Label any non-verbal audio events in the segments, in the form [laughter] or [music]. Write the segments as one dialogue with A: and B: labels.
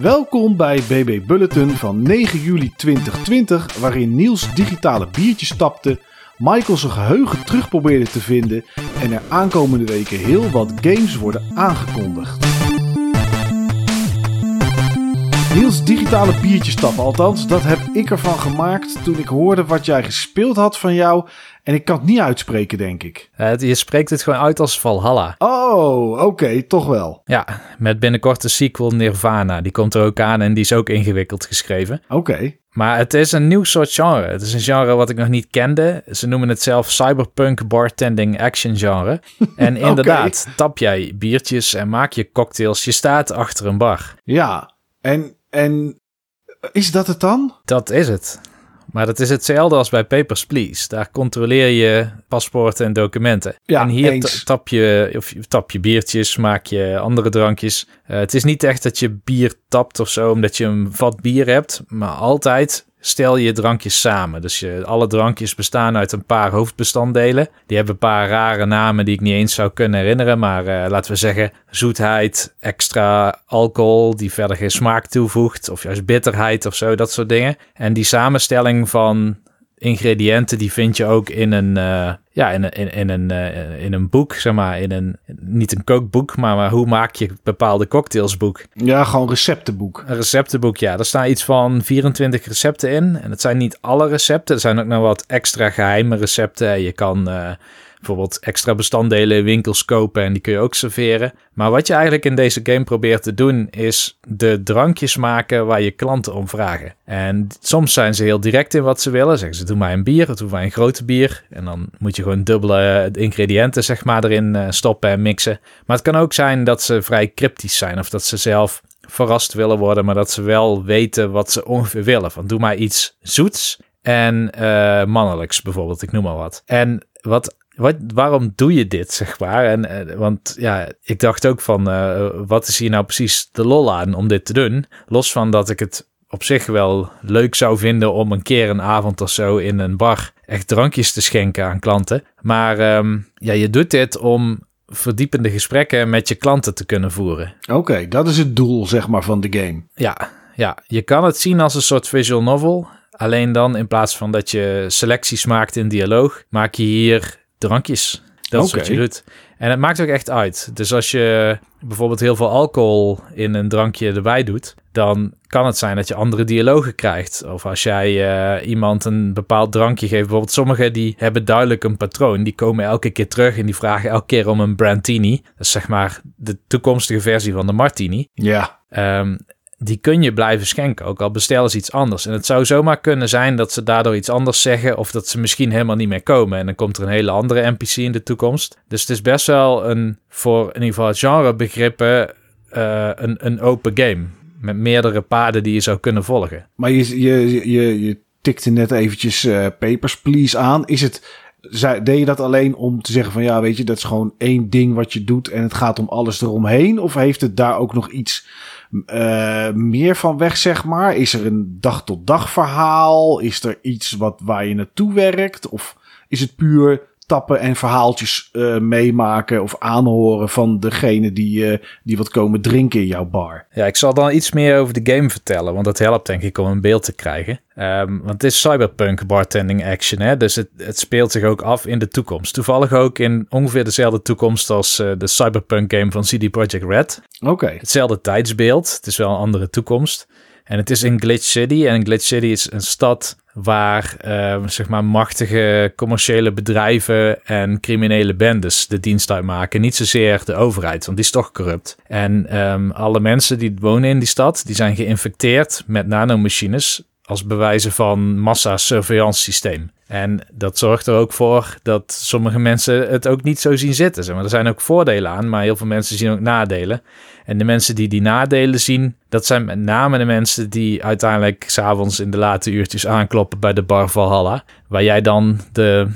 A: Welkom bij BB Bulletin van 9 juli 2020, waarin Niels digitale biertjes tapte, Michael zijn geheugen terug probeerde te vinden en er aankomende weken heel wat games worden aangekondigd. Niels digitale biertjes tappen, althans, dat heb ik ervan gemaakt toen ik hoorde wat jij gespeeld had van jou. En ik kan het niet uitspreken, denk ik.
B: Uh, je spreekt het gewoon uit als Valhalla.
A: Oh, oké, toch wel.
B: Ja, met binnenkort de sequel Nirvana. Die komt er ook aan en die is ook ingewikkeld geschreven.
A: Oké.
B: Maar het is een nieuw soort genre. Het is een genre wat ik nog niet kende. Ze noemen het zelf cyberpunk bartending action genre. [laughs] En inderdaad, tap jij biertjes en maak je cocktails. Je staat achter een bar.
A: Ja, en, en is dat het dan?
B: Dat is het. Maar dat is hetzelfde als bij Papers, Please. Daar controleer je paspoorten en documenten.
A: Ja,
B: en hier tap je, of tap je biertjes, maak je andere drankjes. Uh, het is niet echt dat je bier tapt of zo, omdat je een vat bier hebt. Maar altijd stel je drankjes samen. Dus je, alle drankjes bestaan uit een paar hoofdbestanddelen. Die hebben een paar rare namen die ik niet eens zou kunnen herinneren. Maar uh, laten we zeggen zoetheid, extra alcohol die verder geen smaak toevoegt. Of juist bitterheid of zo, dat soort dingen. En die samenstelling van ingrediënten die vind je ook in een, uh, ja, in, in, in, een, uh, in een boek, zeg maar. In een, niet een kookboek, maar, maar hoe maak je bepaalde cocktailsboek.
A: Ja, gewoon receptenboek.
B: Een receptenboek, ja. Er staan iets van 24 recepten in. En het zijn niet alle recepten. Er zijn ook nog wat extra geheime recepten. Je kan... Uh, bijvoorbeeld extra bestanddelen in winkels kopen en die kun je ook serveren. Maar wat je eigenlijk in deze game probeert te doen is de drankjes maken waar je klanten om vragen. En soms zijn ze heel direct in wat ze willen. Zeggen ze doe maar een bier, doe maar een grote bier. En dan moet je gewoon dubbele ingrediënten zeg maar erin stoppen en mixen. Maar het kan ook zijn dat ze vrij cryptisch zijn of dat ze zelf verrast willen worden, maar dat ze wel weten wat ze ongeveer willen. Van doe maar iets zoets en uh, mannelijks bijvoorbeeld, ik noem maar wat. En wat wat, waarom doe je dit, zeg maar? En, uh, want ja, ik dacht ook van, uh, wat is hier nou precies de lol aan om dit te doen? Los van dat ik het op zich wel leuk zou vinden om een keer een avond of zo in een bar echt drankjes te schenken aan klanten. Maar um, ja, je doet dit om verdiepende gesprekken met je klanten te kunnen voeren.
A: Oké, okay, dat is het doel, zeg maar, van de game.
B: Ja, ja, je kan het zien als een soort visual novel. Alleen dan, in plaats van dat je selecties maakt in dialoog, maak je hier drankjes. Dat is okay. wat je doet. En het maakt ook echt uit. Dus als je bijvoorbeeld heel veel alcohol in een drankje erbij doet, dan kan het zijn dat je andere dialogen krijgt. Of als jij uh, iemand een bepaald drankje geeft. Bijvoorbeeld sommigen die hebben duidelijk een patroon. Die komen elke keer terug en die vragen elke keer om een brandini. Dat is zeg maar de toekomstige versie van de martini.
A: Ja.
B: Um, die kun je blijven schenken, ook al bestellen ze iets anders. En het zou zomaar kunnen zijn dat ze daardoor iets anders zeggen, of dat ze misschien helemaal niet meer komen. En dan komt er een hele andere NPC in de toekomst. Dus het is best wel een, voor in ieder geval genrebegrippen, uh, een, een open game. Met meerdere paden die je zou kunnen volgen.
A: Maar je, je, je, je tikte net eventjes uh, Papers, Please aan. Is het deed je dat alleen om te zeggen van ja, weet je, dat is gewoon één ding wat je doet en het gaat om alles eromheen? Of heeft het daar ook nog iets uh, meer van weg, zeg maar? Is er een dag tot dag verhaal? Is er iets wat, waar je naartoe werkt? Of is het puur tappen en verhaaltjes uh, meemaken of aanhoren van degene die, uh, die wat komen drinken in jouw bar.
B: Ja, ik zal dan iets meer over de game vertellen, want dat helpt denk ik om een beeld te krijgen. Um, want het is cyberpunk bartending action, hè? dus het, het speelt zich ook af in de toekomst. Toevallig ook in ongeveer dezelfde toekomst als uh, de cyberpunk game van CD Projekt Red.
A: Oké. Okay.
B: Hetzelfde tijdsbeeld, het is wel een andere toekomst. En het is in Glitch City. En Glitch City is een stad waar uh, zeg maar machtige commerciële bedrijven en criminele bendes de dienst uitmaken. Niet zozeer de overheid, want die is toch corrupt. En um, alle mensen die wonen in die stad, die zijn geïnfecteerd met nanomachines als bewijzen van massa-surveillance systeem. En dat zorgt er ook voor dat sommige mensen het ook niet zo zien zitten. Zeg maar. Er zijn ook voordelen aan, maar heel veel mensen zien ook nadelen. En de mensen die die nadelen zien, dat zijn met name de mensen die uiteindelijk s'avonds in de late uurtjes aankloppen bij de bar Valhalla. Waar jij dan de,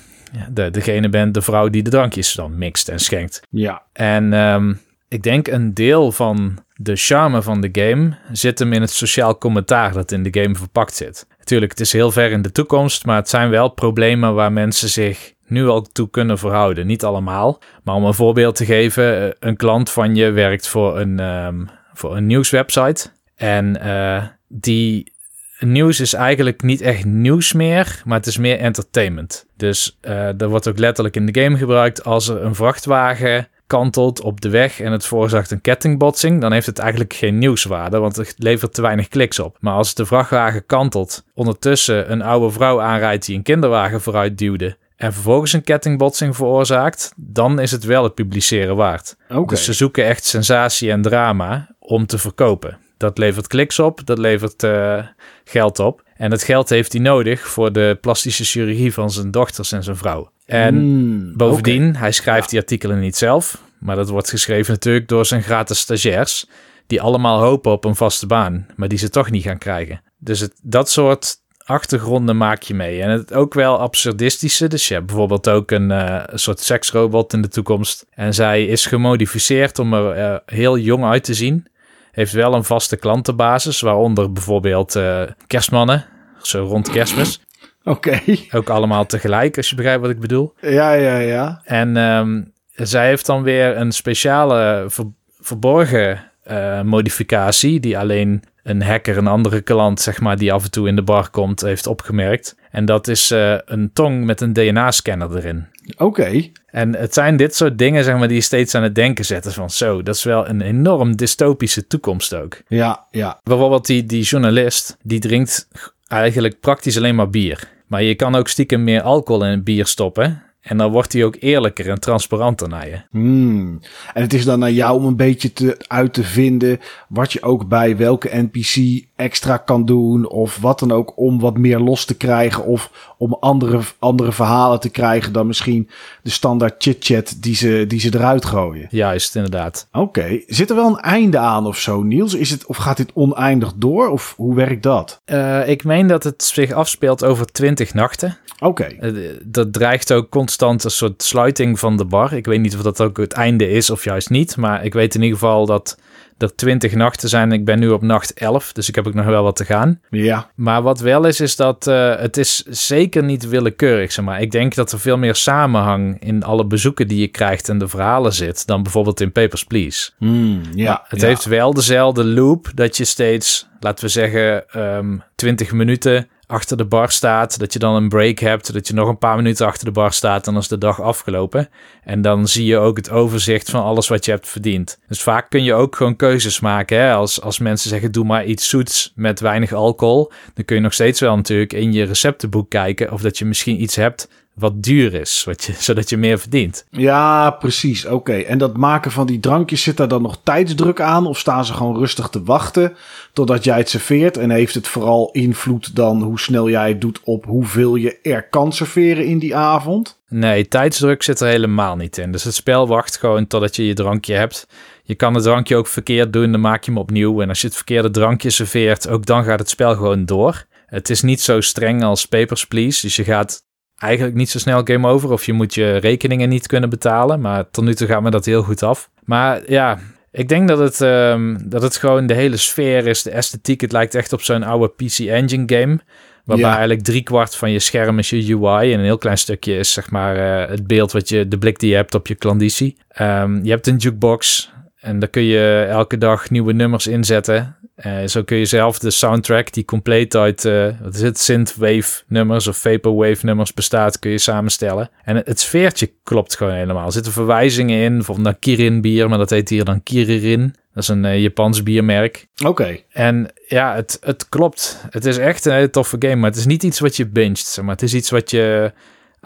B: de, degene bent, de vrouw die de drankjes dan mixt en schenkt.
A: Ja.
B: En um, ik denk een deel van de charme van de game zit hem in het sociaal commentaar dat in de game verpakt zit. Natuurlijk, het is heel ver in de toekomst, maar het zijn wel problemen waar mensen zich nu al toe kunnen verhouden. Niet allemaal, maar om een voorbeeld te geven, een klant van je werkt voor een, um, voor een nieuwswebsite. En uh, die nieuws is eigenlijk niet echt nieuws meer, maar het is meer entertainment. Dus uh, er wordt ook letterlijk in de game gebruikt als er een vrachtwagen kantelt op de weg en het veroorzaakt een kettingbotsing, dan heeft het eigenlijk geen nieuwswaarde, want het levert te weinig kliks op. Maar als de vrachtwagen kantelt, ondertussen een oude vrouw aanrijdt die een kinderwagen vooruit duwde en vervolgens een kettingbotsing veroorzaakt, dan is het wel het publiceren waard. Dus ze zoeken echt sensatie en drama om te verkopen. Dat levert kliks op, dat levert uh, geld op. En het geld heeft hij nodig voor de plastische chirurgie van zijn dochters en zijn vrouw. En
A: Hmm,
B: bovendien, hij schrijft die artikelen niet zelf, maar dat wordt geschreven natuurlijk door zijn gratis stagiairs, die allemaal hopen op een vaste baan, maar die ze toch niet gaan krijgen. Dus het, dat soort achtergronden maak je mee. En het ook wel absurdistische. Dus je hebt bijvoorbeeld ook een, uh, een soort seksrobot in de toekomst. En zij is gemodificeerd om er uh, heel jong uit te zien. Heeft wel een vaste klantenbasis, waaronder bijvoorbeeld uh, kerstmannen, zo rond kerstmis.
A: Oké. Okay. [laughs]
B: Ook allemaal tegelijk, als je begrijpt wat ik bedoel.
A: Ja, ja, ja.
B: En um, zij heeft dan weer een speciale ver verborgen uh, modificatie, die alleen een hacker, een andere klant, zeg maar, die af en toe in de bar komt, heeft opgemerkt. En dat is uh, een tong met een DNA-scanner erin.
A: Oké. Okay.
B: En het zijn dit soort dingen, zeg maar, die je steeds aan het denken zetten van zo, dat is wel een enorm dystopische toekomst ook.
A: Ja, ja.
B: Bijvoorbeeld die, die journalist, die drinkt eigenlijk praktisch alleen maar bier. Maar je kan ook stiekem meer alcohol in het bier stoppen. En dan wordt hij ook eerlijker en transparanter naar je.
A: Hmm. En het is dan naar jou om een beetje te, uit te vinden wat je ook bij welke NPC extra kan doen. Of wat dan ook om wat meer los te krijgen. Of om andere, andere verhalen te krijgen dan misschien de standaard chit-chat die ze, die ze eruit gooien.
B: Juist, inderdaad.
A: Oké. Okay. Zit er wel een einde aan of zo, Niels? Is het, of gaat dit oneindig door? Of hoe werkt dat?
B: Uh, ik meen dat het zich afspeelt over twintig nachten.
A: Oké. Okay.
B: Uh, dat dreigt ook constant een soort sluiting van de bar. Ik weet niet of dat ook het einde is of juist niet. Maar ik weet in ieder geval dat er twintig nachten zijn. Ik ben nu op nacht 11, dus ik heb ook nog wel wat te gaan.
A: Ja.
B: Maar wat wel is, is dat uh, het is zeker niet willekeurig. Zeg maar. Ik denk dat er veel meer samenhang in alle bezoeken die je krijgt en de verhalen zit... dan bijvoorbeeld in Papers, Please.
A: Mm, ja,
B: maar het
A: ja.
B: heeft wel dezelfde loop dat je steeds, laten we zeggen, um, 20 minuten achter de bar staat, dat je dan een break hebt, dat je nog een paar minuten achter de bar staat, dan is de dag afgelopen. En dan zie je ook het overzicht van alles wat je hebt verdiend. Dus vaak kun je ook gewoon keuzes maken. Hè? Als, als mensen zeggen, doe maar iets zoets met weinig alcohol, dan kun je nog steeds wel natuurlijk in je receptenboek kijken of dat je misschien iets hebt wat duur is, wat je, [laughs] zodat je meer verdient.
A: Ja, precies. Oké. Okay. En dat maken van die drankjes, zit daar dan nog tijdsdruk aan? Of staan ze gewoon rustig te wachten totdat jij het serveert? En heeft het vooral invloed dan hoe snel jij het doet op hoeveel je er kan serveren in die avond?
B: Nee, tijdsdruk zit er helemaal niet in. Dus het spel wacht gewoon totdat je je drankje hebt. Je kan het drankje ook verkeerd doen, dan maak je hem opnieuw. En als je het verkeerde drankje serveert, ook dan gaat het spel gewoon door. Het is niet zo streng als Papers, Please. Dus je gaat eigenlijk niet zo snel game over of je moet je rekeningen niet kunnen betalen. Maar tot nu toe gaat me dat heel goed af. Maar ja, ik denk dat het, um, dat het gewoon de hele sfeer is, de esthetiek. Het lijkt echt op zo'n oude PC Engine game. Waarbij ja. eigenlijk driekwart van je scherm is je UI. En een heel klein stukje is zeg maar uh, het beeld wat je, de blik die je hebt op je klanditie. Um, je hebt een jukebox. En daar kun je elke dag nieuwe nummers inzetten. Uh, zo kun je zelf de soundtrack die compleet uit uh, wat is het, synthwave nummers of vaporwave nummers bestaat, kun je samenstellen. En het, het sfeertje klopt gewoon helemaal. Er zitten verwijzingen in, bijvoorbeeld naar Kirin bier, maar dat heet hier dan Kiririn. Dat is een uh, Japans biermerk.
A: Oké. Okay.
B: En ja, het, het klopt. Het is echt een hele toffe game, maar het is niet iets wat je binget. Zeg maar. Het is iets wat je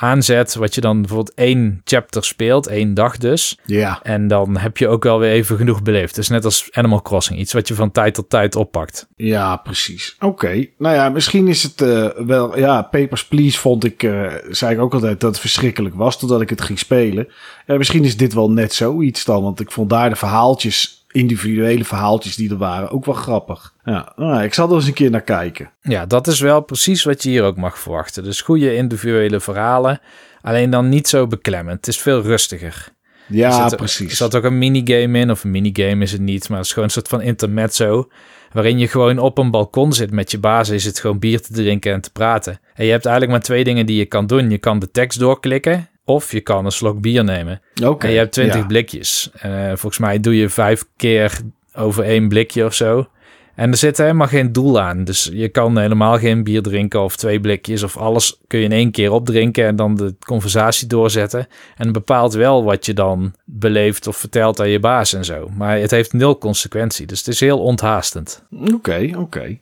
B: aanzet, wat je dan bijvoorbeeld één chapter speelt, één dag dus.
A: Ja.
B: En dan heb je ook wel weer even genoeg beleefd. Dus net als Animal Crossing, iets wat je van tijd tot tijd oppakt.
A: Ja, precies. Oké. Okay. Nou ja, misschien is het uh, wel... Ja, Papers, Please vond ik, uh, zei ik ook altijd dat het verschrikkelijk was, totdat ik het ging spelen. Ja, misschien is dit wel net zoiets dan, want ik vond daar de verhaaltjes individuele verhaaltjes die er waren ook wel grappig. Ja, nou, ik zal er eens een keer naar kijken.
B: Ja, dat is wel precies wat je hier ook mag verwachten. Dus goede individuele verhalen, alleen dan niet zo beklemmend. Het is veel rustiger.
A: Ja,
B: er
A: precies.
B: Er zat ook een minigame in, of een minigame is het niet, maar het is gewoon een soort van intermezzo. Waarin je gewoon op een balkon zit met je baas. Je zit gewoon bier te drinken en te praten. En je hebt eigenlijk maar twee dingen die je kan doen. Je kan de tekst doorklikken. Of je kan een slok bier nemen.
A: Oké. Okay,
B: en je hebt 20
A: ja.
B: blikjes. Uh, volgens mij doe je vijf keer over één blikje of zo. En er zit helemaal geen doel aan. Dus je kan helemaal geen bier drinken of twee blikjes of alles kun je in één keer opdrinken en dan de conversatie doorzetten. En het bepaalt wel wat je dan beleeft of vertelt aan je baas en zo. Maar het heeft nul consequentie. Dus het is heel onthaastend.
A: Oké, oké.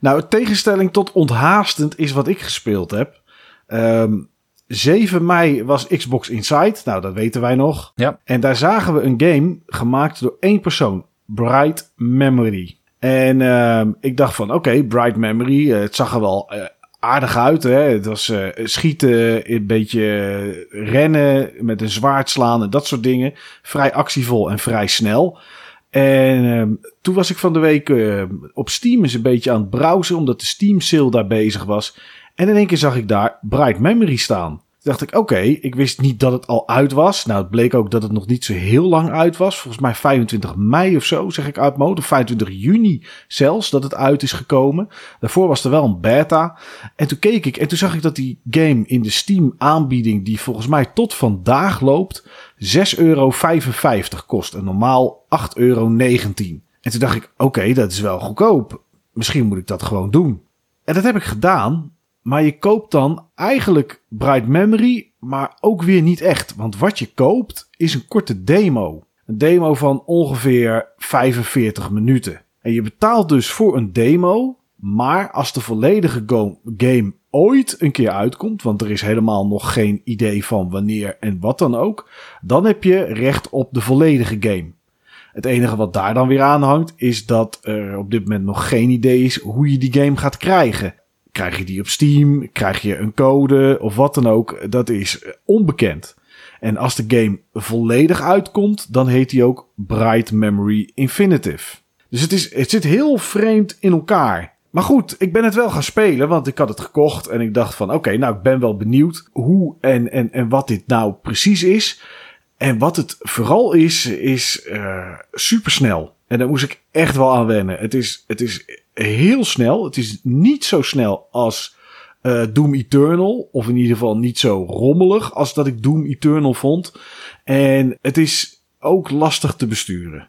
A: Nou, tegenstelling tot onthaastend is wat ik gespeeld heb. Um, 7 mei was Xbox Inside. Nou, dat weten wij nog.
B: Ja.
A: En daar zagen we een game gemaakt door één persoon. Bright Memory. En uh, ik dacht van, oké, Bright Memory. Uh, het zag er wel uh, aardig uit. Hè? Het was uh, schieten, een beetje rennen, met een zwaard slaan en dat soort dingen. Vrij actievol en vrij snel. En uh, toen was ik van de week uh, op Steam eens een beetje aan het browsen, omdat de Steam sale daar bezig was. En in één keer zag ik daar Bright Memory staan. Toen dacht ik, oké, ik wist niet dat het al uit was. Nou, het bleek ook dat het nog niet zo heel lang uit was. Volgens mij 25 mei of zo, zeg ik uit mode. Of 25 juni zelfs, dat het uit is gekomen. Daarvoor was er wel een beta. En toen keek ik en toen zag ik dat die game in de Steam aanbieding, die volgens mij tot vandaag loopt, 6,55 euro kost. En normaal 8,19 euro. En toen dacht ik, oké, dat is wel goedkoop. Misschien moet ik dat gewoon doen. En dat heb ik gedaan. Maar je koopt dan eigenlijk Bright Memory, maar ook weer niet echt. Want wat je koopt is een korte demo. Een demo van ongeveer 45 minuten. En je betaalt dus voor een demo. Maar als de volledige game ooit een keer uitkomt, want er is helemaal nog geen idee van wanneer en wat dan ook, dan heb je recht op de volledige game. Het enige wat daar dan weer aan hangt, is dat er op dit moment nog geen idee is hoe je die game gaat krijgen. Krijg je die op Steam? Krijg je een code of wat dan ook? Dat is onbekend. En als de game volledig uitkomt, dan heet die ook Bright Memory Infinitive. Dus het, is, het zit heel vreemd in elkaar. Maar goed, ik ben het wel gaan spelen, want ik had het gekocht en ik dacht van oké, nou ik ben wel benieuwd hoe en, en, en wat dit nou precies is. En wat het vooral is, is uh, supersnel. En daar moest ik echt wel aan wennen. Het is, het is heel snel. Het is niet zo snel als uh, Doom Eternal. Of in ieder geval niet zo rommelig als dat ik Doom Eternal vond. En het is ook lastig te besturen.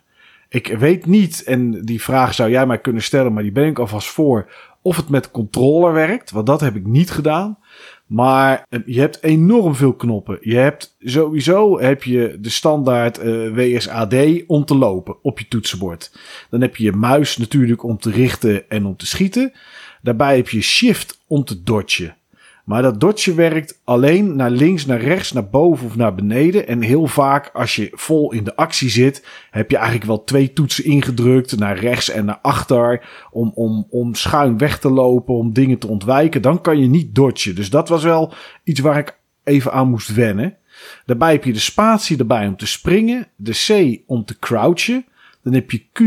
A: Ik weet niet, en die vraag zou jij mij kunnen stellen, maar die ben ik alvast voor, of het met controller werkt. Want dat heb ik niet gedaan. Maar eh, je hebt enorm veel knoppen. Je hebt sowieso heb je de standaard eh, WSAD om te lopen op je toetsenbord. Dan heb je je muis natuurlijk om te richten en om te schieten. Daarbij heb je shift om te dodgen. Maar dat dodge werkt alleen naar links, naar rechts, naar boven of naar beneden. En heel vaak als je vol in de actie zit, heb je eigenlijk wel twee toetsen ingedrukt. Naar rechts en naar achter. Om, om, om schuin weg te lopen, om dingen te ontwijken. Dan kan je niet dodgen. Dus dat was wel iets waar ik even aan moest wennen. Daarbij heb je de spatie erbij om te springen. De C om te crouchen. Dan heb je Q,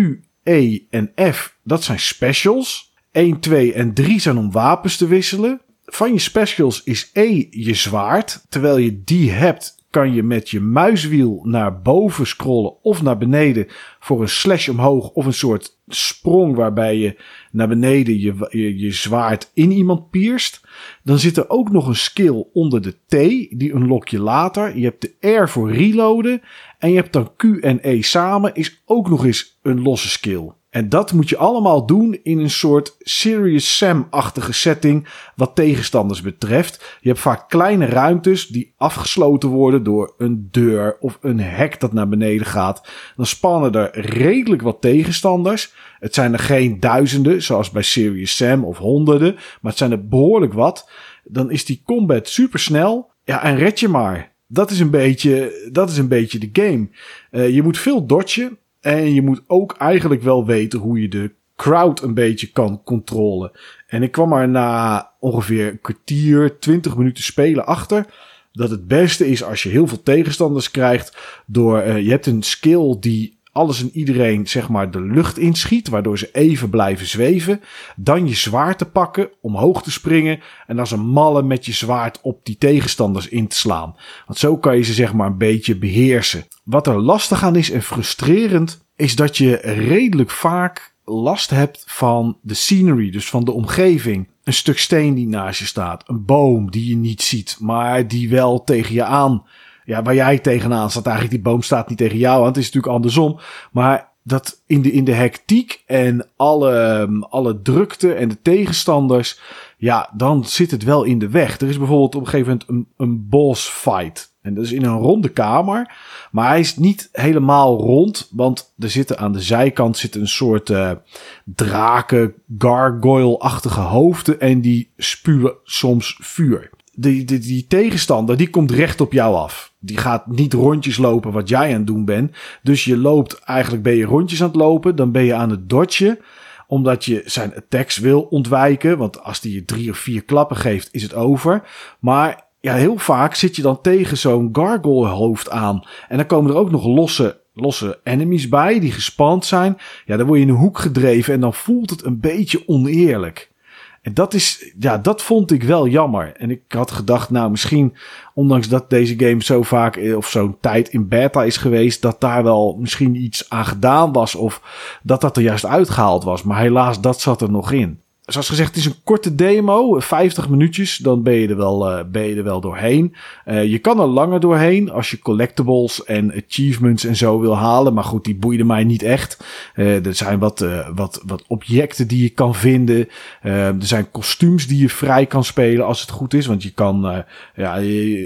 A: E en F. Dat zijn specials. 1, 2 en 3 zijn om wapens te wisselen van je specials is E je zwaard. Terwijl je die hebt, kan je met je muiswiel naar boven scrollen of naar beneden voor een slash omhoog of een soort sprong waarbij je naar beneden je, je, je zwaard in iemand pierst. Dan zit er ook nog een skill onder de T, die unlock je later. Je hebt de R voor reloaden en je hebt dan Q en E samen is ook nog eens een losse skill. En dat moet je allemaal doen in een soort Serious Sam-achtige setting wat tegenstanders betreft. Je hebt vaak kleine ruimtes die afgesloten worden door een deur of een hek dat naar beneden gaat. Dan spannen er redelijk wat tegenstanders. Het zijn er geen duizenden zoals bij Serious Sam of honderden, maar het zijn er behoorlijk wat. Dan is die combat super snel. Ja, en red je maar. Dat is een beetje, dat is een beetje de game. Uh, je moet veel dodgen. En je moet ook eigenlijk wel weten hoe je de crowd een beetje kan controleren. En ik kwam er na ongeveer een kwartier, twintig minuten spelen achter. Dat het beste is als je heel veel tegenstanders krijgt. Door, uh, je hebt een skill die alles en iedereen zeg maar de lucht inschiet, waardoor ze even blijven zweven. Dan je zwaard te pakken, omhoog te springen en als een malle met je zwaard op die tegenstanders in te slaan. Want zo kan je ze zeg maar een beetje beheersen. Wat er lastig aan is en frustrerend, is dat je redelijk vaak last hebt van de scenery, dus van de omgeving. Een stuk steen die naast je staat, een boom die je niet ziet, maar die wel tegen je aan ja, waar jij tegenaan staat, eigenlijk die boom staat niet tegen jou aan. Het is natuurlijk andersom. Maar dat in de, in de hectiek en alle, alle drukte en de tegenstanders, ja, dan zit het wel in de weg. Er is bijvoorbeeld op een gegeven moment een, een boss fight. En dat is in een ronde kamer. Maar hij is niet helemaal rond. Want er zitten aan de zijkant zit een soort uh, draken, gargoyle-achtige hoofden. En die spuwen soms vuur. Die, die, die tegenstander die komt recht op jou af. Die gaat niet rondjes lopen wat jij aan het doen bent. Dus je loopt, eigenlijk ben je rondjes aan het lopen. Dan ben je aan het dodgen omdat je zijn attacks wil ontwijken. Want als die je drie of vier klappen geeft, is het over. Maar ja, heel vaak zit je dan tegen zo'n gargoyle hoofd aan. En dan komen er ook nog losse, losse enemies bij die gespand zijn. Ja, dan word je in een hoek gedreven en dan voelt het een beetje oneerlijk. En dat is, ja, dat vond ik wel jammer. En ik had gedacht, nou, misschien, ondanks dat deze game zo vaak eh, of zo'n tijd in beta is geweest, dat daar wel misschien iets aan gedaan was of dat dat er juist uitgehaald was. Maar helaas, dat zat er nog in zoals gezegd, het is een korte demo, 50 minuutjes, dan ben je er wel, uh, ben je er wel doorheen. Uh, je kan er langer doorheen als je collectibles en achievements en zo wil halen. Maar goed, die boeiden mij niet echt. Uh, er zijn wat, wat, wat objecten die je kan vinden. er zijn kostuums die je vrij kan spelen als het goed is. Want je kan, ja,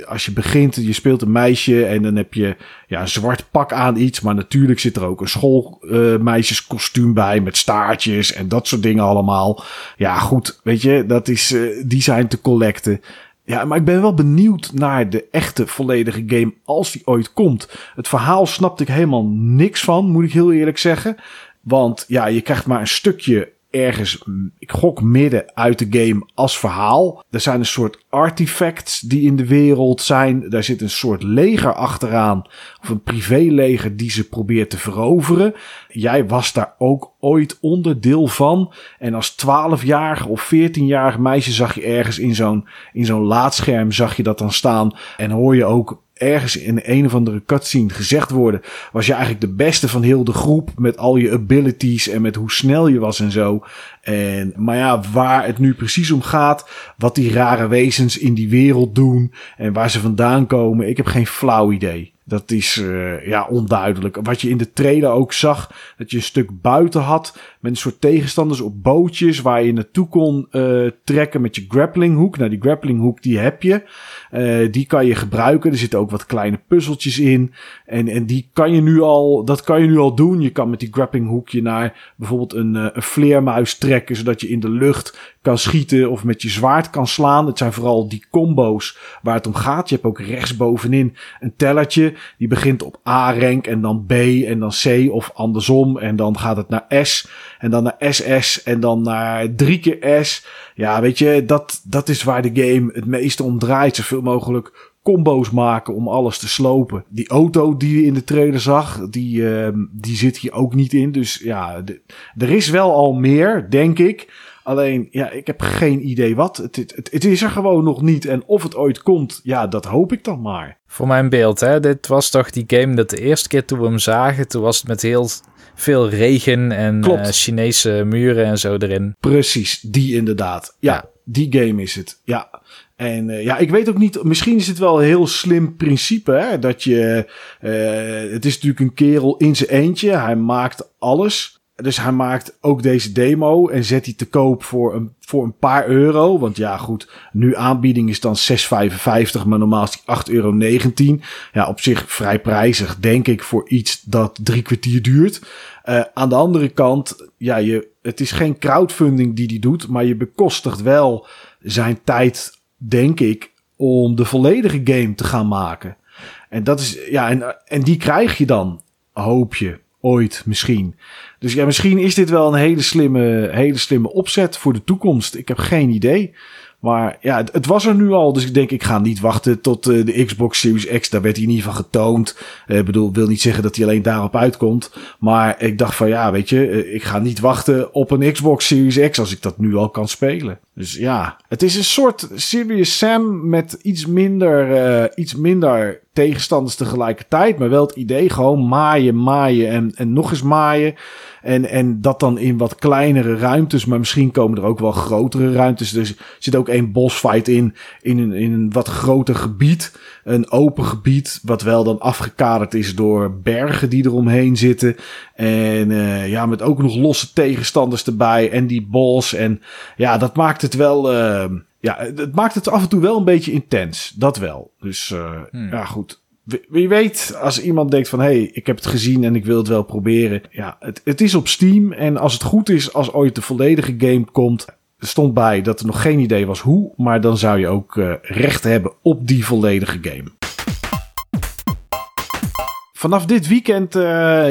A: als je begint, je speelt een meisje en dan heb je ja, een zwart pak aan iets. Maar natuurlijk zit er ook een schoolmeisjeskostuum bij met staartjes en dat soort dingen allemaal. Ja, goed, weet je, dat is, uh, die zijn te collecten. Ja, maar ik ben wel benieuwd naar de echte volledige game als die ooit komt. Het verhaal snapte ik helemaal niks van, moet ik heel eerlijk zeggen. Want ja, je krijgt maar een stukje ergens, ik gok midden uit de game als verhaal. Er zijn een soort artifacts die in de wereld zijn. Daar zit een soort leger achteraan. Of een privéleger die ze probeert te veroveren. Jij was daar ook ooit onderdeel van. En als 12-jarige of 14-jarige meisje zag je ergens in zo'n, in zo'n laadscherm zag je dat dan staan. En hoor je ook ergens in een of andere cutscene gezegd worden, was je eigenlijk de beste van heel de groep met al je abilities en met hoe snel je was en zo. En, maar ja, waar het nu precies om gaat, wat die rare wezens in die wereld doen en waar ze vandaan komen, ik heb geen flauw idee. Dat is uh, ja onduidelijk. Wat je in de trailer ook zag, dat je een stuk buiten had met een soort tegenstanders op bootjes waar je naartoe kon uh, trekken met je grappling hook. Nou, die grappling hook die heb je. Uh, die kan je gebruiken. Er zitten ook wat kleine puzzeltjes in. En, en die kan je nu al, dat kan je nu al doen. Je kan met die grappling hook je naar bijvoorbeeld een, een vleermuis trekken, zodat je in de lucht kan schieten of met je zwaard kan slaan. Het zijn vooral die combo's waar het om gaat. Je hebt ook rechtsbovenin een tellertje. Die begint op A-rank en dan B en dan C of andersom. En dan gaat het naar S en dan naar SS en dan naar drie keer S. Ja, weet je, dat, dat is waar de game het meeste om draait. Zoveel mogelijk combo's maken om alles te slopen. Die auto die je in de trailer zag, die, uh, die zit hier ook niet in. Dus ja, er is wel al meer, denk ik. Alleen, ja, ik heb geen idee wat. Het, het, het, is er gewoon nog niet. En of het ooit komt, ja, dat hoop ik dan maar.
B: Voor mijn beeld, hè. Dit was toch die game dat de eerste keer toen we hem zagen, toen was het met heel veel regen en uh, Chinese muren en zo erin.
A: Precies, die inderdaad. Ja, die game is het. Ja. En uh, ja, ik weet ook niet, misschien is het wel een heel slim principe, hè, dat je, uh, het is natuurlijk een kerel in zijn eentje, hij maakt alles. Dus hij maakt ook deze demo en zet die te koop voor een, voor een paar euro. Want ja, goed, nu aanbieding is dan 6,55, maar normaal is die 8,19 euro. Ja, op zich vrij prijzig, denk ik, voor iets dat drie kwartier duurt. Uh, aan de andere kant, ja, je, het is geen crowdfunding die die doet, maar je bekostigt wel zijn tijd, denk ik, om de volledige game te gaan maken. En dat is, ja, en, en die krijg je dan, hoop je, ooit misschien. Dus ja, misschien is dit wel een hele slimme, hele slimme opzet voor de toekomst. Ik heb geen idee. Maar ja, het, was er nu al. Dus ik denk, ik ga niet wachten tot uh, de Xbox Series X. Daar werd hij ieder geval getoond. Ik uh, bedoel, wil niet zeggen dat hij alleen daarop uitkomt. Maar ik dacht van ja, weet je, uh, ik ga niet wachten op een Xbox Series X als ik dat nu al kan spelen. Dus ja, het is een soort Serious Sam met iets minder, iets minder tegenstanders tegelijkertijd. Maar wel het idee gewoon maaien, maaien en, en nog eens maaien. En, en dat dan in wat kleinere ruimtes. Maar misschien komen er ook wel grotere ruimtes. Er zit ook één bossfight in. In een, in een wat groter gebied. Een open gebied, wat wel dan afgekaderd is door bergen die eromheen zitten. En uh, ja, met ook nog losse tegenstanders erbij en die boss. En ja, dat maakt het wel. Uh, ja, het maakt het af en toe wel een beetje intens. Dat wel. Dus uh, hmm. ja, goed. Wie weet, als iemand denkt van... hé, hey, ik heb het gezien en ik wil het wel proberen. Ja, het, het is op Steam. En als het goed is, als ooit de volledige game komt... Er stond bij dat er nog geen idee was hoe. Maar dan zou je ook uh, recht hebben op die volledige game. Vanaf dit weekend uh,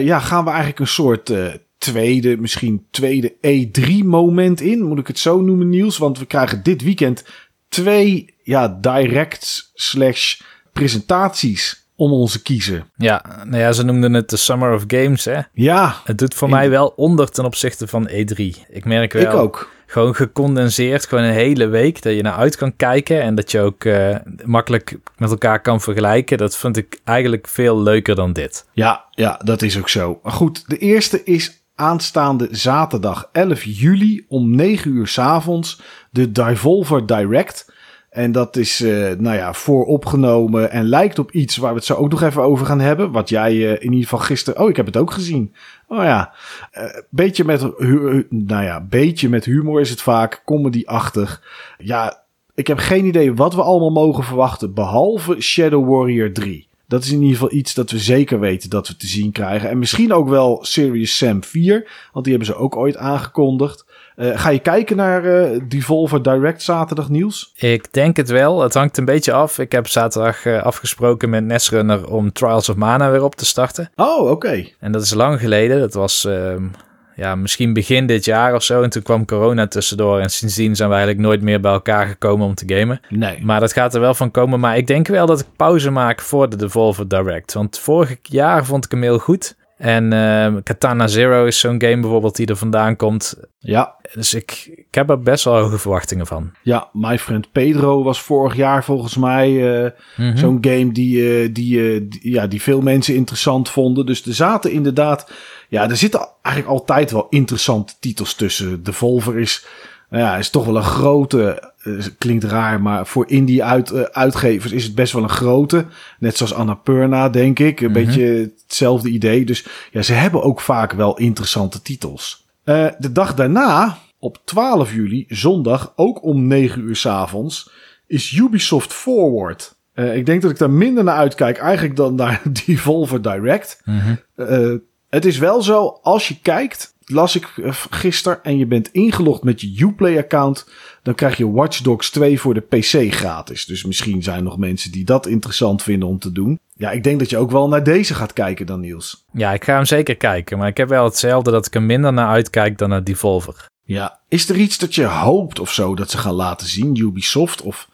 A: ja, gaan we eigenlijk een soort uh, tweede, misschien tweede E3 moment in. Moet ik het zo noemen, Niels? Want we krijgen dit weekend twee ja, directs slash presentaties om onze kiezen.
B: Ja, nou ja, ze noemden het de Summer of Games, hè?
A: Ja.
B: Het doet voor mij wel onder ten opzichte van E3. Ik merk wel...
A: Ik ook.
B: Gewoon gecondenseerd, gewoon een hele week dat je naar uit kan kijken en dat je ook uh, makkelijk met elkaar kan vergelijken. Dat vind ik eigenlijk veel leuker dan dit.
A: Ja, ja, dat is ook zo. Maar goed, de eerste is aanstaande zaterdag 11 juli om 9 uur s avonds de Devolver Direct. En dat is, uh, nou ja, vooropgenomen en lijkt op iets waar we het zo ook nog even over gaan hebben. Wat jij uh, in ieder geval gisteren. Oh, ik heb het ook gezien. Oh ja, uh, beetje met, nou ja, beetje met humor is het vaak, comedy-achtig. Ja, ik heb geen idee wat we allemaal mogen verwachten, behalve Shadow Warrior 3. Dat is in ieder geval iets dat we zeker weten dat we te zien krijgen. En misschien ook wel Serious Sam 4, want die hebben ze ook ooit aangekondigd. Uh, ga je kijken naar uh, Devolver Direct zaterdag nieuws?
B: Ik denk het wel. Het hangt een beetje af. Ik heb zaterdag uh, afgesproken met Nesrunner om Trials of Mana weer op te starten.
A: Oh, oké. Okay.
B: En dat is lang geleden. Dat was ehm, ja, misschien begin dit jaar of zo. En toen kwam corona tussendoor. En sindsdien zijn we eigenlijk nooit meer bij elkaar gekomen om te gamen.
A: Nee.
B: Maar dat gaat er wel van komen. Maar ik denk wel dat ik pauze maak voor de Devolver Direct. Want vorig jaar vond ik hem heel goed. En uh, Katana Zero is zo'n game bijvoorbeeld die er vandaan komt.
A: Ja.
B: Dus ik, ik heb er best wel hoge verwachtingen van.
A: Ja, My Friend Pedro was vorig jaar volgens mij uh, mm -hmm. zo'n game die, uh, die, die, ja, die veel mensen interessant vonden. Dus er zaten inderdaad... Ja, er zitten eigenlijk altijd wel interessante titels tussen. Devolver is, nou ja, is toch wel een grote... klinkt raar, maar voor indie uit, uitgevers is het best wel een grote. Net zoals Annapurna, denk ik. Een mm -hmm. beetje hetzelfde idee. Dus ja, ze hebben ook vaak wel interessante titels. Uh, de dag daarna, op 12 juli, zondag, ook om 9 uur s avonds, is Ubisoft Forward. Ik denk dat ik daar minder naar uitkijk eigenlijk dan naar [laughs] Devolver Direct. Mm -hmm. uh, het is wel zo, als je kijkt, las ik gisteren en je bent ingelogd met je Uplay-account, dan krijg je Watch Dogs 2 voor de PC gratis. Dus misschien zijn er nog mensen die dat interessant vinden om te doen. Ja, ik denk dat je ook wel naar deze gaat kijken dan, Niels.
B: Ja, ik ga hem zeker kijken, maar ik heb wel hetzelfde dat ik er minder naar uitkijk dan naar Devolver.
A: Ja, is er iets dat je hoopt of zo dat ze gaan laten zien, Ubisoft? Of,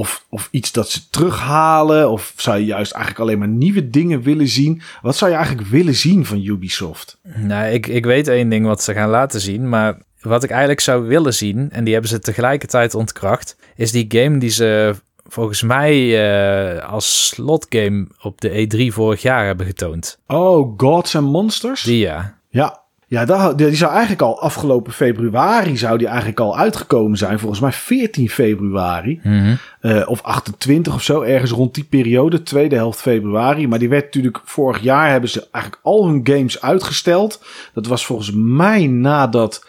A: of, of iets dat ze terughalen? Of zou je juist eigenlijk alleen maar nieuwe dingen willen zien? Wat zou je eigenlijk willen zien van Ubisoft?
B: Nou, ik, ik weet één ding wat ze gaan laten zien, maar wat ik eigenlijk zou willen zien, en die hebben ze tegelijkertijd ontkracht, is die game die ze volgens mij uh, als slotgame op de E3 vorig jaar hebben getoond.
A: Oh, Gods and Monsters?
B: Die ja.
A: Ja, ja, dat, die zou eigenlijk al afgelopen februari zou die eigenlijk al uitgekomen zijn. Volgens mij 14 februari.
B: Mm -hmm.
A: uh, of 28 of zo. Ergens rond die periode. Tweede helft februari. Maar die werd natuurlijk vorig jaar hebben ze eigenlijk al hun games uitgesteld. Dat was volgens mij nadat,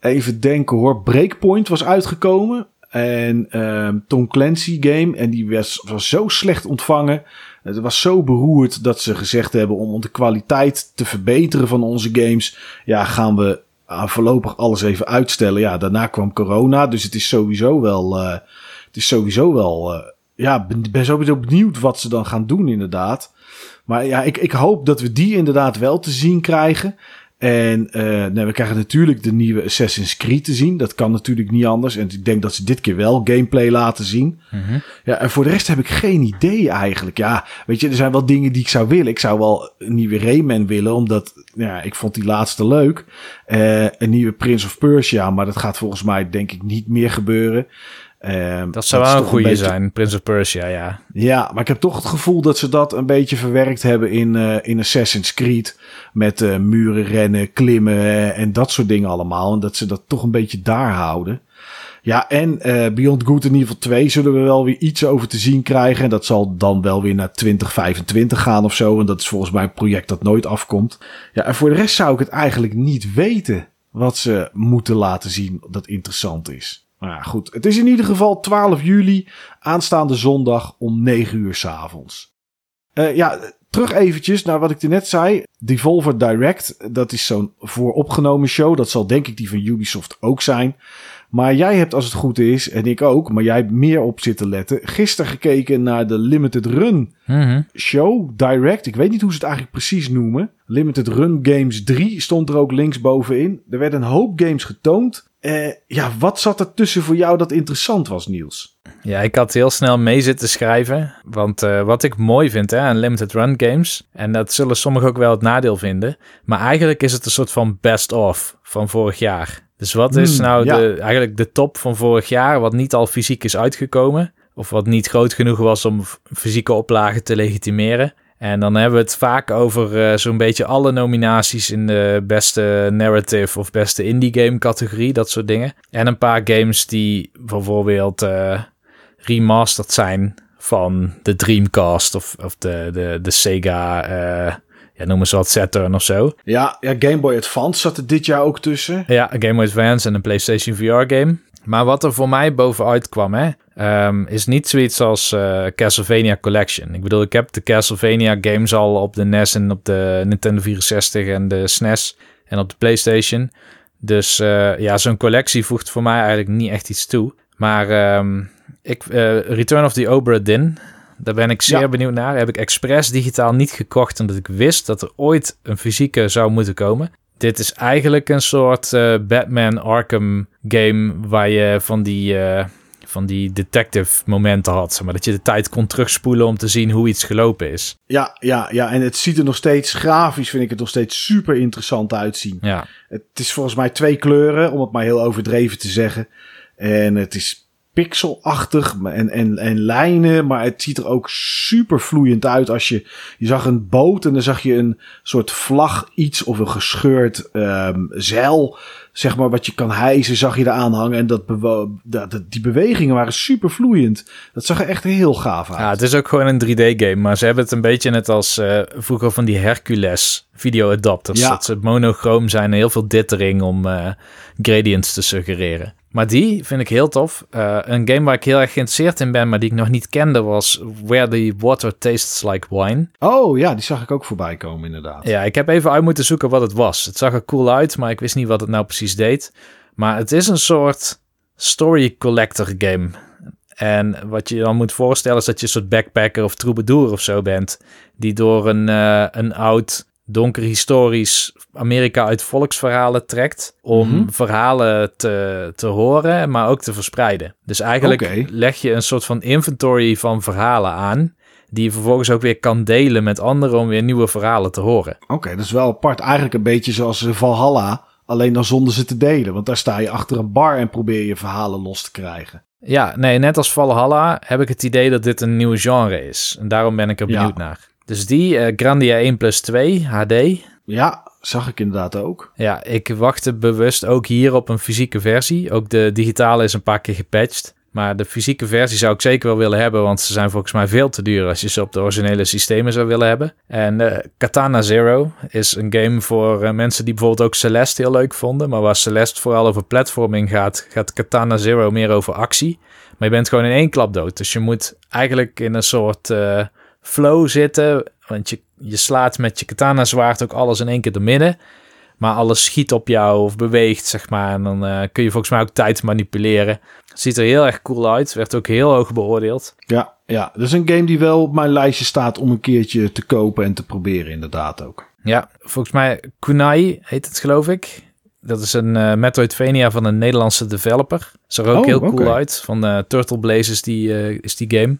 A: even denken hoor, Breakpoint was uitgekomen. En uh, Tom Clancy game. En die was, was zo slecht ontvangen. Het was zo beroerd dat ze gezegd hebben om de kwaliteit te verbeteren van onze games. Ja, gaan we uh, voorlopig alles even uitstellen. Ja, daarna kwam corona. Dus het is sowieso wel. Uh, het is sowieso wel. Uh, ja, ben, ben sowieso benieuwd wat ze dan gaan doen, inderdaad. Maar ja, ik, ik hoop dat we die inderdaad wel te zien krijgen. En uh, nou, we krijgen natuurlijk de nieuwe Assassin's Creed te zien. Dat kan natuurlijk niet anders. En ik denk dat ze dit keer wel gameplay laten zien.
B: Mm -hmm.
A: Ja, en voor de rest heb ik geen idee eigenlijk. Ja, weet je, er zijn wel dingen die ik zou willen. Ik zou wel een nieuwe Rayman willen, omdat ja, ik vond die laatste leuk. Uh, een nieuwe Prince of Persia, maar dat gaat volgens mij denk ik niet meer gebeuren.
B: Um, dat zou dat wel een goede beetje... zijn, Prince of Persia, ja.
A: Ja, maar ik heb toch het gevoel dat ze dat een beetje verwerkt hebben in, uh, in Assassin's Creed. Met uh, muren rennen, klimmen en dat soort dingen allemaal. En dat ze dat toch een beetje daar houden. Ja, en uh, Beyond Good in ieder geval 2 zullen we wel weer iets over te zien krijgen. En dat zal dan wel weer naar 2025 gaan of zo. En dat is volgens mij een project dat nooit afkomt. Ja, en voor de rest zou ik het eigenlijk niet weten wat ze moeten laten zien dat interessant is. Maar ja, goed. Het is in ieder geval 12 juli, aanstaande zondag om 9 uur s avonds. Uh, ja, terug eventjes naar wat ik er net zei. Devolver Direct, dat is zo'n vooropgenomen show. Dat zal denk ik die van Ubisoft ook zijn. Maar jij hebt, als het goed is, en ik ook, maar jij hebt meer op zitten letten. Gisteren gekeken naar de Limited Run
B: Mhm.
A: show, Direct. Ik weet niet hoe ze het eigenlijk precies noemen. Limited Run Games 3 stond er ook linksbovenin. Er werden een hoop games getoond. Eh, ja, wat zat er tussen voor jou dat interessant was, Niels?
B: Ja, ik had heel snel mee zitten schrijven. Want uh, wat ik mooi vind hè, aan limited run games, en dat zullen sommigen ook wel het nadeel vinden, maar eigenlijk is het een soort van best-of van vorig jaar. Dus wat is
A: Hmm,
B: nou
A: ja.
B: de, eigenlijk de top van vorig jaar, wat niet al fysiek is uitgekomen, of wat niet groot genoeg was om fysieke oplagen te legitimeren? En dan hebben we het vaak over eh, zo'n beetje alle nominaties in de beste narrative of beste indie game categorie, dat soort dingen. En een paar games die bijvoorbeeld eh, remastered zijn van de Dreamcast of, of de, de, de Sega, eh ja, noem eens wat, Saturn of zo.
A: Ja, ja, Game Boy Advance zat er dit jaar ook tussen.
B: Ja, Game Boy Advance en een PlayStation VR game. Maar wat er voor mij bovenuit kwam, hè, ehm, is niet zoiets als eh, Castlevania Collection. Ik bedoel, ik heb de Castlevania games al op de NES en op de Nintendo 64 en de SNES en op de PlayStation. Dus eh, ja, zo'n collectie voegt voor mij eigenlijk niet echt iets toe. Maar ehm, ik, eh, Return of the Obra Dinn, daar ben ik zeer
A: Ja.
B: benieuwd naar. Heb ik expres digitaal niet gekocht, omdat ik wist dat er ooit een fysieke zou moeten komen. Dit is eigenlijk een soort Batman Arkham game waar je van die, eh, van die detective momenten had. Zeg maar, dat je de tijd kon terugspoelen om te zien hoe iets gelopen is.
A: Ja, ja, ja, en het ziet er nog steeds grafisch, vind ik het nog steeds super interessant uitzien.
B: Ja,
A: Het is volgens mij twee kleuren, om het maar heel overdreven te zeggen. En het is pixelachtig en, en, en lijnen, maar het ziet er ook super vloeiend uit. Als je, je zag een boot en dan zag je een soort vlag iets of een gescheurd ehm, zeil, zeg maar, wat je kan hijsen, zag je eraan hangen. En dat dat, die bewegingen waren super vloeiend. Dat zag er echt heel gaaf uit.
B: ja het is ook gewoon een 3D-game, maar ze hebben het een beetje net als eh, vroeger van die Hercules video-adapters.
A: Ja.
B: Dat ze monochroom zijn en heel veel dithering om eh, gradients te suggereren. Maar die vind ik heel tof. Eh, een game waar ik heel erg geïnteresseerd in ben, maar die ik nog niet kende, was Where the Water Tastes Like Wine.
A: Oh ja, die zag ik ook voorbij komen inderdaad.
B: Ja, ik heb even uit moeten zoeken wat het was. Het zag er cool uit, maar ik wist niet wat het nou precies deed. Maar het is een soort story collector game. En wat je dan moet voorstellen is dat je een soort backpacker of troubadour of zo bent. Die door een, eh, een oud, donker historisch Amerika uit volksverhalen trekt. Om
A: Mhm.
B: verhalen te, te horen, maar ook te verspreiden. Dus eigenlijk leg je een soort van inventory van verhalen aan. Die je vervolgens ook weer kan delen met anderen om weer nieuwe verhalen te horen.
A: Oké, dat is wel apart. Eigenlijk een beetje zoals eh, Valhalla, alleen dan zonder ze te delen. Want daar sta je achter een bar en probeer je verhalen los te krijgen.
B: Ja, nee, net als Valhalla heb ik het idee dat dit een nieuw genre is. En daarom ben ik er
A: Ja.
B: benieuwd naar. Dus die eh, Grandia 1 plus 2 HD.
A: Ja, zag ik inderdaad ook.
B: Ja, ik wachtte bewust ook hier op een fysieke versie. Ook de digitale is een paar keer gepatcht. Maar de fysieke versie zou ik zeker wel willen hebben, want ze zijn volgens mij veel te duur als je ze op de originele systemen zou willen hebben. En eh, Katana Zero is een game voor eh, mensen die bijvoorbeeld ook Celeste heel leuk vonden. Maar waar Celeste vooral over platforming gaat, gaat Katana Zero meer over actie. Maar je bent gewoon in één klap dood. Dus je moet eigenlijk in een soort eh, flow zitten. Want je, je slaat met je katana zwaard ook alles in één keer door midden. Maar alles schiet op jou of beweegt, zeg maar. En dan kun je volgens mij ook tijd manipuleren. Ziet er heel erg cool uit. Werd ook heel hoog beoordeeld.
A: Ja, ja, dat is een game die wel op mijn lijstje staat om een keertje te kopen en te proberen inderdaad ook.
B: Ja, volgens mij Kunai heet het, geloof ik. Dat is een eh, Metroidvania van een Nederlandse developer. Zag er ook
A: Oh,
B: heel cool uit. Van eh, Turtle Blaze is die, eh, is die game.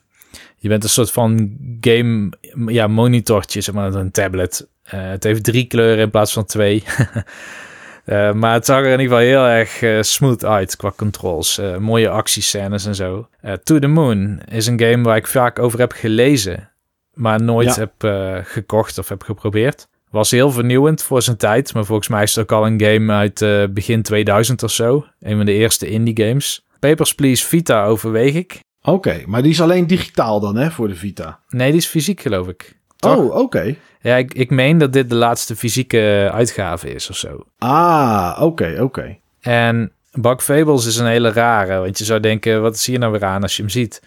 B: Je bent een soort van game ja, monitortje, zeg maar, een tablet. Eh, het heeft drie kleuren in plaats van twee. [laughs] Eh, maar het zag er in ieder geval heel erg eh, smooth uit qua controls. Eh, mooie actiescènes en zo. To the Moon is een game waar ik vaak over heb gelezen, maar nooit
A: Ja.
B: heb gekocht of heb geprobeerd. Was heel vernieuwend voor zijn tijd, maar volgens mij is het ook al een game uit begin 2000 of zo. Een van de eerste indie games. Papers, Please Vita overweeg ik.
A: Oké, maar die is alleen digitaal dan, hè, voor de Vita?
B: Nee, die is fysiek, geloof ik.
A: Oh, oké.
B: Ja, ik, ik meen dat dit de laatste fysieke uitgave is of zo.
A: Ah, oké, oké.
B: En Bug Fables is een hele rare, want je zou denken, wat is hier nou weer aan als je hem ziet?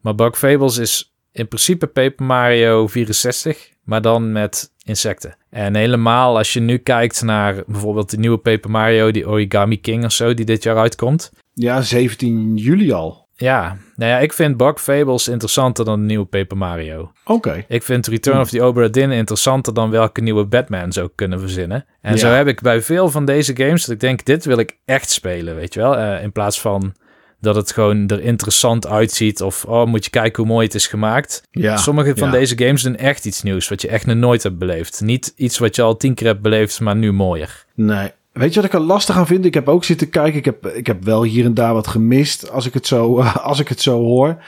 B: Maar Bug Fables is in principe Paper Mario 64, maar dan met insecten. En helemaal als je nu kijkt naar bijvoorbeeld de nieuwe Paper Mario, die Origami King of zo, die dit jaar uitkomt.
A: Ja, 17 juli al.
B: Ja, nou ja, ik vind Bug Fables interessanter dan de nieuwe Paper Mario.
A: Oké.
B: Ik vind Return of the Obra Dinn interessanter dan welke nieuwe Batman ook kunnen verzinnen. En
A: Ja.
B: zo heb ik bij veel van deze games dat ik denk, dit wil ik echt spelen, weet je wel. Eh, in plaats van dat het gewoon er interessant uitziet of, oh, moet je kijken hoe mooi het is gemaakt.
A: Ja.
B: Sommige van
A: ja.
B: deze games doen echt iets nieuws, wat je echt nog nooit hebt beleefd. Niet iets wat je al tien keer hebt beleefd, maar nu mooier.
A: Nee. Weet je wat ik er lastig aan vind? Ik heb ook zitten kijken. Ik heb, ik heb wel hier en daar wat gemist als ik het zo, [laughs] als ik het zo hoor.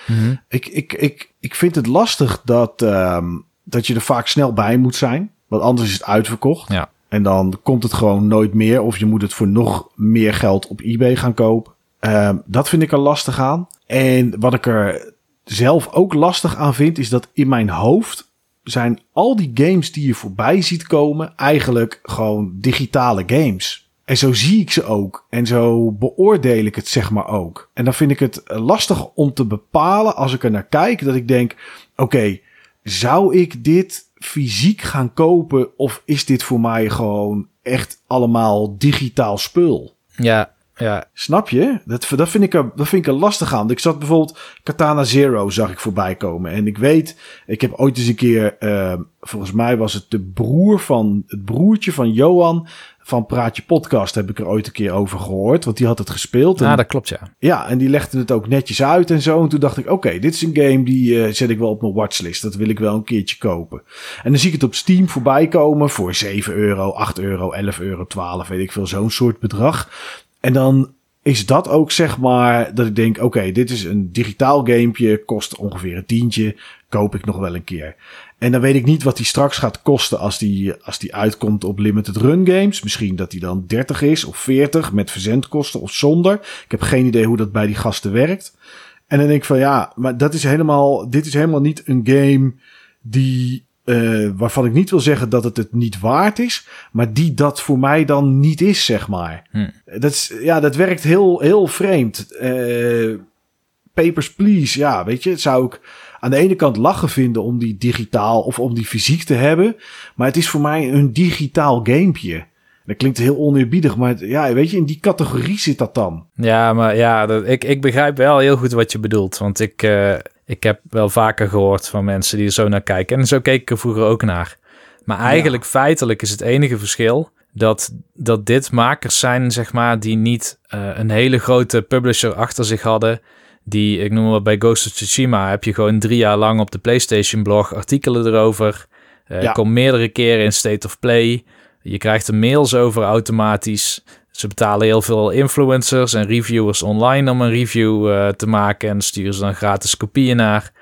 A: Ik, ik, ik, ik vind het lastig dat, ehm, dat je er vaak snel bij moet zijn. Want anders is het uitverkocht.
B: Ja.
A: En dan komt het gewoon nooit meer. Of je moet het voor nog meer geld op eBay gaan kopen. Ehm, dat vind ik er lastig aan. En wat ik er zelf ook lastig aan vind, is dat in mijn hoofd zijn al die games die je voorbij ziet komen eigenlijk gewoon digitale games. En zo zie ik ze ook. En zo beoordeel ik het zeg maar ook. En dan vind ik het lastig om te bepalen als ik er naar kijk dat ik denk, oké, zou ik dit fysiek gaan kopen of is dit voor mij gewoon echt allemaal digitaal spul?
B: Ja, ja,
A: Snap je? Dat, dat, vind ik er, dat vind ik er lastig aan. Want Ik zat bijvoorbeeld Katana Zero zag ik voorbij komen. En ik weet, ik heb ooit eens een keer, eh, volgens mij was het de broer van, het broertje van Johan van Praatje Podcast heb ik er ooit een keer over gehoord. Want die had het gespeeld. En,
B: ja dat klopt ja.
A: ja, en die legde het ook netjes uit en zo. En toen dacht ik, oké, dit is een game die eh, zet ik wel op mijn watchlist. Dat wil ik wel een keertje kopen. En dan zie ik het op Steam voorbij komen voor 7 euro, 8 euro, 11 euro, 12, weet ik veel. Zo'n soort bedrag. En dan is dat ook zeg maar dat ik denk, oké, dit is een digitaal gamepje, kost ongeveer een tientje, koop ik nog wel een keer. En dan weet ik niet wat die straks gaat kosten als die, als die uitkomt op limited run games. Misschien dat die dan 30 is of 40 met verzendkosten of zonder. Ik heb geen idee hoe dat bij die gasten werkt. En dan denk ik van ja, maar dat is helemaal, dit is helemaal niet een game die, eh, waarvan ik niet wil zeggen dat het het niet waard is, maar die dat voor mij dan niet is, zeg maar.
B: Hm.
A: Dat, is, ja, dat werkt heel, heel vreemd. Eh, Papers, Please, ja, weet je, het zou ik aan de ene kant lachen vinden om die digitaal of om die fysiek te hebben, maar het is voor mij een digitaal gamepje. Dat klinkt heel oneerbiedig, maar ja, weet je, in die categorie zit dat dan.
B: Ja, maar ja, dat, ik, ik begrijp wel heel goed wat je bedoelt. Want ik, eh, ik heb wel vaker gehoord van mensen die er zo naar kijken. En zo keek ik er vroeger ook naar. Maar eigenlijk feitelijk is het enige verschil dat, dat dit makers zijn, zeg maar, die niet eh, een hele grote publisher achter zich hadden. Die, ik noem maar bij Ghost of Tsushima, heb je gewoon drie jaar lang op de PlayStation blog artikelen erover. Eh
A: Ja.
B: Komt meerdere keren in State of Play. Je krijgt er mails over automatisch. Ze betalen heel veel influencers en reviewers online om een review eh, te maken en sturen ze dan gratis kopieën naar.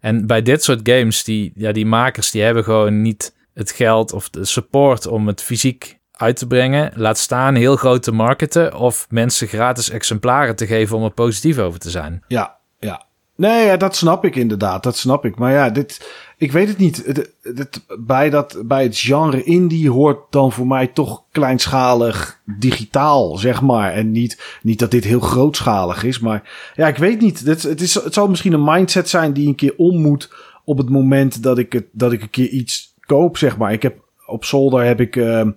B: En bij dit soort games, die, ja, die makers die hebben gewoon niet het geld of de support om het fysiek uit te brengen. Laat staan heel groot te marketen of mensen gratis exemplaren te geven om er positief over te zijn.
A: Ja, ja. Nee, dat snap ik inderdaad. Dat snap ik. Maar ja, dit, ik weet het niet. Het, het, bij, dat, bij het genre indie hoort dan voor mij toch kleinschalig digitaal, zeg maar. En niet, niet dat dit heel grootschalig is. Maar ja, ik weet niet. Het, het, is, het zal misschien een mindset zijn die een keer om moet op het moment dat ik, het, dat ik een keer iets koop, zeg maar. Ik heb op zolder heb ik. ehm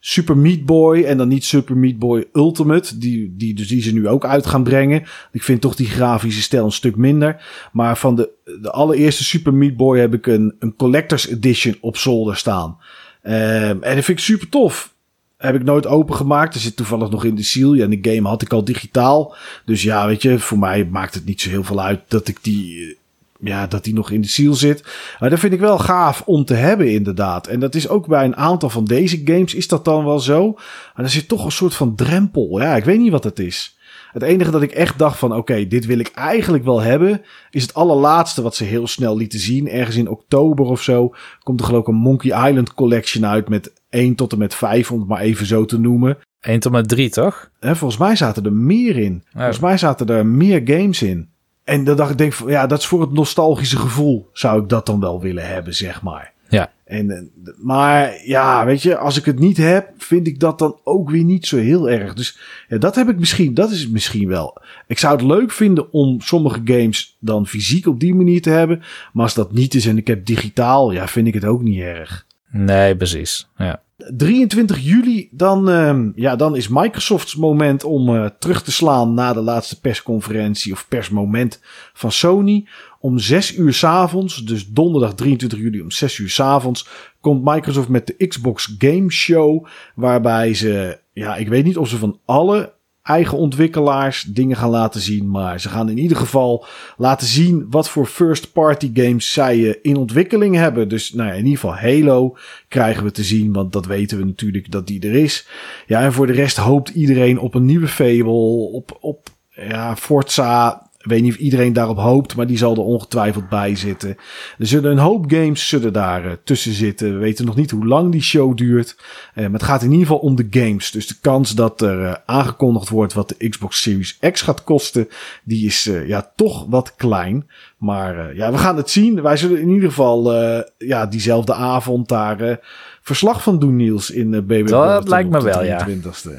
A: Super Meat Boy en dan niet Super Meat Boy Ultimate, die, die, dus die ze nu ook uit gaan brengen. Ik vind toch die grafische stijl een stuk minder. Maar van de, de allereerste Super Meat Boy heb ik een, een Collector's Edition op zolder staan. Ehm, en dat vind ik super tof. Heb ik nooit opengemaakt. Er zit toevallig nog in de seal. Ja, en de game had ik al digitaal. Dus ja, weet je, voor mij maakt het niet zo heel veel uit dat ik die, eh, ja, dat die nog in de seal zit. Maar dat vind ik wel gaaf om te hebben, inderdaad. En dat is ook bij een aantal van deze games is dat dan wel zo. Maar er zit toch een soort van drempel. Ja, ik weet niet wat het is. Het enige dat ik echt dacht van, oké, dit wil ik eigenlijk wel hebben, is het allerlaatste wat ze heel snel lieten zien. Ergens in oktober of zo komt er geloof ik een Monkey Island Collection uit met 1 tot en met 5, om het maar even zo te noemen.
B: 1 tot met 3, toch?
A: Hè, volgens mij zaten er meer in. Volgens mij zaten er meer games in. En dan dacht ik, denk, van, ja, dat is voor het nostalgische gevoel zou ik dat dan wel willen hebben, zeg maar.
B: Ja.
A: En, eh, maar ja, weet je, als ik het niet heb, vind ik dat dan ook weer niet zo heel erg. Dus ja, dat heb ik misschien, dat is het misschien wel. Ik zou het leuk vinden om sommige games dan fysiek op die manier te hebben. Maar als dat niet is en ik heb digitaal, ja, vind ik het ook niet erg.
B: Nee, precies. Ja.
A: 23 juli, dan, ehm, ja, dan is Microsoft's moment om eh, terug te slaan na de laatste persconferentie of persmoment van Sony. Om 6 uur s avonds, dus donderdag 23 juli om 6 uur s avonds, komt Microsoft met de Xbox Game Show. Waarbij ze, ja, ik weet niet of ze van alle eigen ontwikkelaars dingen gaan laten zien. Maar ze gaan in ieder geval laten zien wat voor first-party games zij eh, in ontwikkeling hebben. Dus nou ja, in ieder geval Halo krijgen we te zien, want dat weten we natuurlijk dat die er is. Ja, en voor de rest hoopt iedereen op een nieuwe Fable, op, op ja, Forza. Ik weet niet of iedereen daarop hoopt, maar die zal er ongetwijfeld bij zitten. Er zullen een hoop games zullen daar uh, tussen zitten. We weten nog niet hoe lang die show duurt. Uh, maar het gaat in ieder geval om de games. Dus de kans dat er uh, aangekondigd wordt wat de Xbox Series X gaat kosten, die is ja toch wat klein. Maar ja, we gaan het zien. Wij zullen in ieder geval ja, diezelfde avond daar verslag van doen, Niels, in uh, BB.
B: Dat lijkt me wel, ja.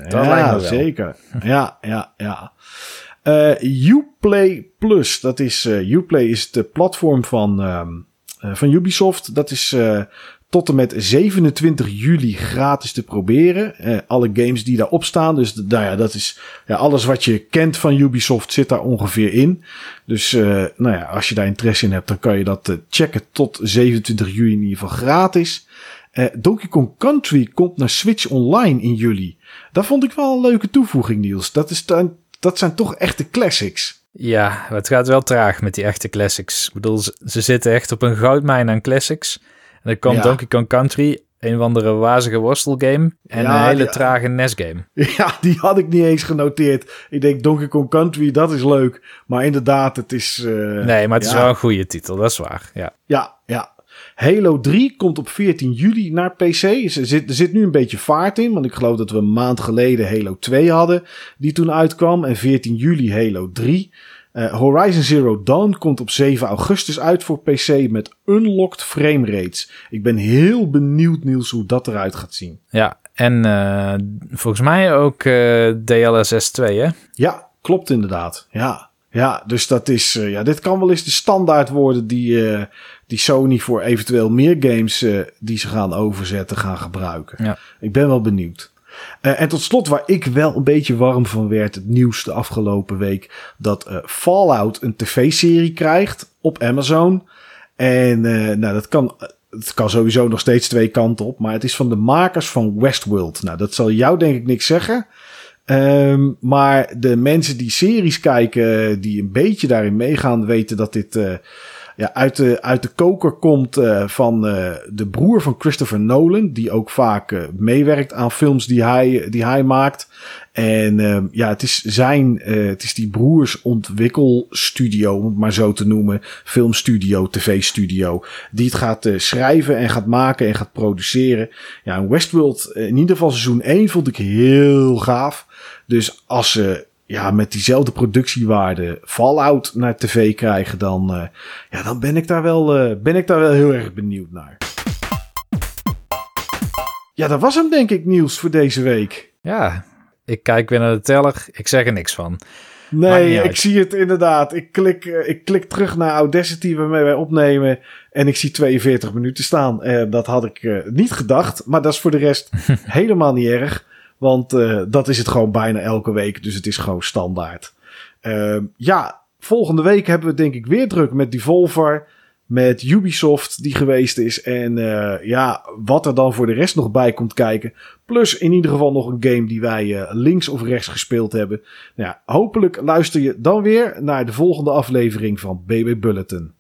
A: Dat
B: ja, lijkt me wel.
A: zeker. ja, ja, ja. Uh, Uplay Plus, dat is uh, Uplay is het platform van, um, uh, van Ubisoft. Dat is tot en met 27 juli gratis te proberen. alle games die daarop staan. Dus nou ja, dat is ja, alles wat je kent van Ubisoft zit daar ongeveer in. Dus nou ja, als je daar interesse in hebt, dan kan je dat checken tot 27 juli in ieder geval gratis. Donkey Kong Country komt naar Switch Online in juli. Dat vond ik wel een leuke toevoeging, Niels. Dat is dat zijn toch echte classics.
B: Ja, het gaat wel traag met die echte classics. Ik bedoel, ze zitten echt op een goudmijn aan classics. En dan komt ja. Donkey Kong Country, een of andere wazige worstelgame en ja, een hele trage NES-game. [laughs]
A: Ja, die had ik niet eens genoteerd. Ik denk Donkey Kong Country, dat is leuk. Maar inderdaad, het is... Uh,
B: nee, maar het is wel een goede titel, dat is waar. Ja,
A: ja. ja. Halo 3 komt op 14 juli naar PC. Er zit, er zit nu een beetje vaart in, want ik geloof dat we een maand geleden Halo 2 hadden, die toen uitkwam. En 14 juli Halo 3. Uh, Horizon Zero Dawn komt op 7 augustus uit voor PC met unlocked frame rates. Ik ben heel benieuwd, Niels, hoe dat eruit gaat zien.
B: Ja, en uh, volgens mij ook uh, DLSS 2, hè?
A: Ja, klopt inderdaad. Ja. Ja, dus dat is, ja, dit kan wel eens de standaard worden die, die Sony voor eventueel meer games uh, die ze gaan overzetten gaan gebruiken.
B: Ja.
A: Ik ben wel benieuwd. en tot slot, waar ik wel een beetje warm van werd, het nieuws de afgelopen week, dat Fallout een tv-serie krijgt op Amazon. En nou, dat kan, het kan sowieso nog steeds twee kanten op, maar het is van de makers van Westworld. Nou, dat zal jou denk ik niks zeggen. Um, maar de mensen die series kijken, die een beetje daarin meegaan, weten dat dit ja, uit, de, uit de koker komt uh, van uh, de broer van Christopher Nolan, die ook vaak meewerkt aan films die hij, die hij maakt. En ja, het is zijn, het is die broers ontwikkelstudio, om het maar zo te noemen, filmstudio, tv-studio, die het gaat schrijven en gaat maken en gaat produceren. Ja, Westworld, in ieder geval seizoen 1 vond ik heel gaaf. Dus als ze ja, met diezelfde productiewaarde Fallout naar tv krijgen, dan, ja, dan ben ik daar wel, ben ik daar wel heel erg benieuwd naar. Ja, dat was hem denk ik nieuws voor deze week.
B: Ja, ik kijk weer naar de teller. Ik zeg er niks van.
A: Nee, ik zie het inderdaad. Ik klik, ik klik terug naar Audacity waarmee wij opnemen. En ik zie 42 minuten staan. Dat had ik uh, niet gedacht. Maar dat is voor de rest [laughs] helemaal niet erg. Want uh, dat is het gewoon bijna elke week. Dus het is gewoon standaard. ja, volgende week hebben we denk ik weer druk met Devolver met Ubisoft die geweest is. En uh, ja, wat er dan voor de rest nog bij komt kijken. Plus in ieder geval nog een game die wij uh, links of rechts gespeeld hebben. Nou ja, hopelijk luister je dan weer naar de volgende aflevering van BB Bulletin.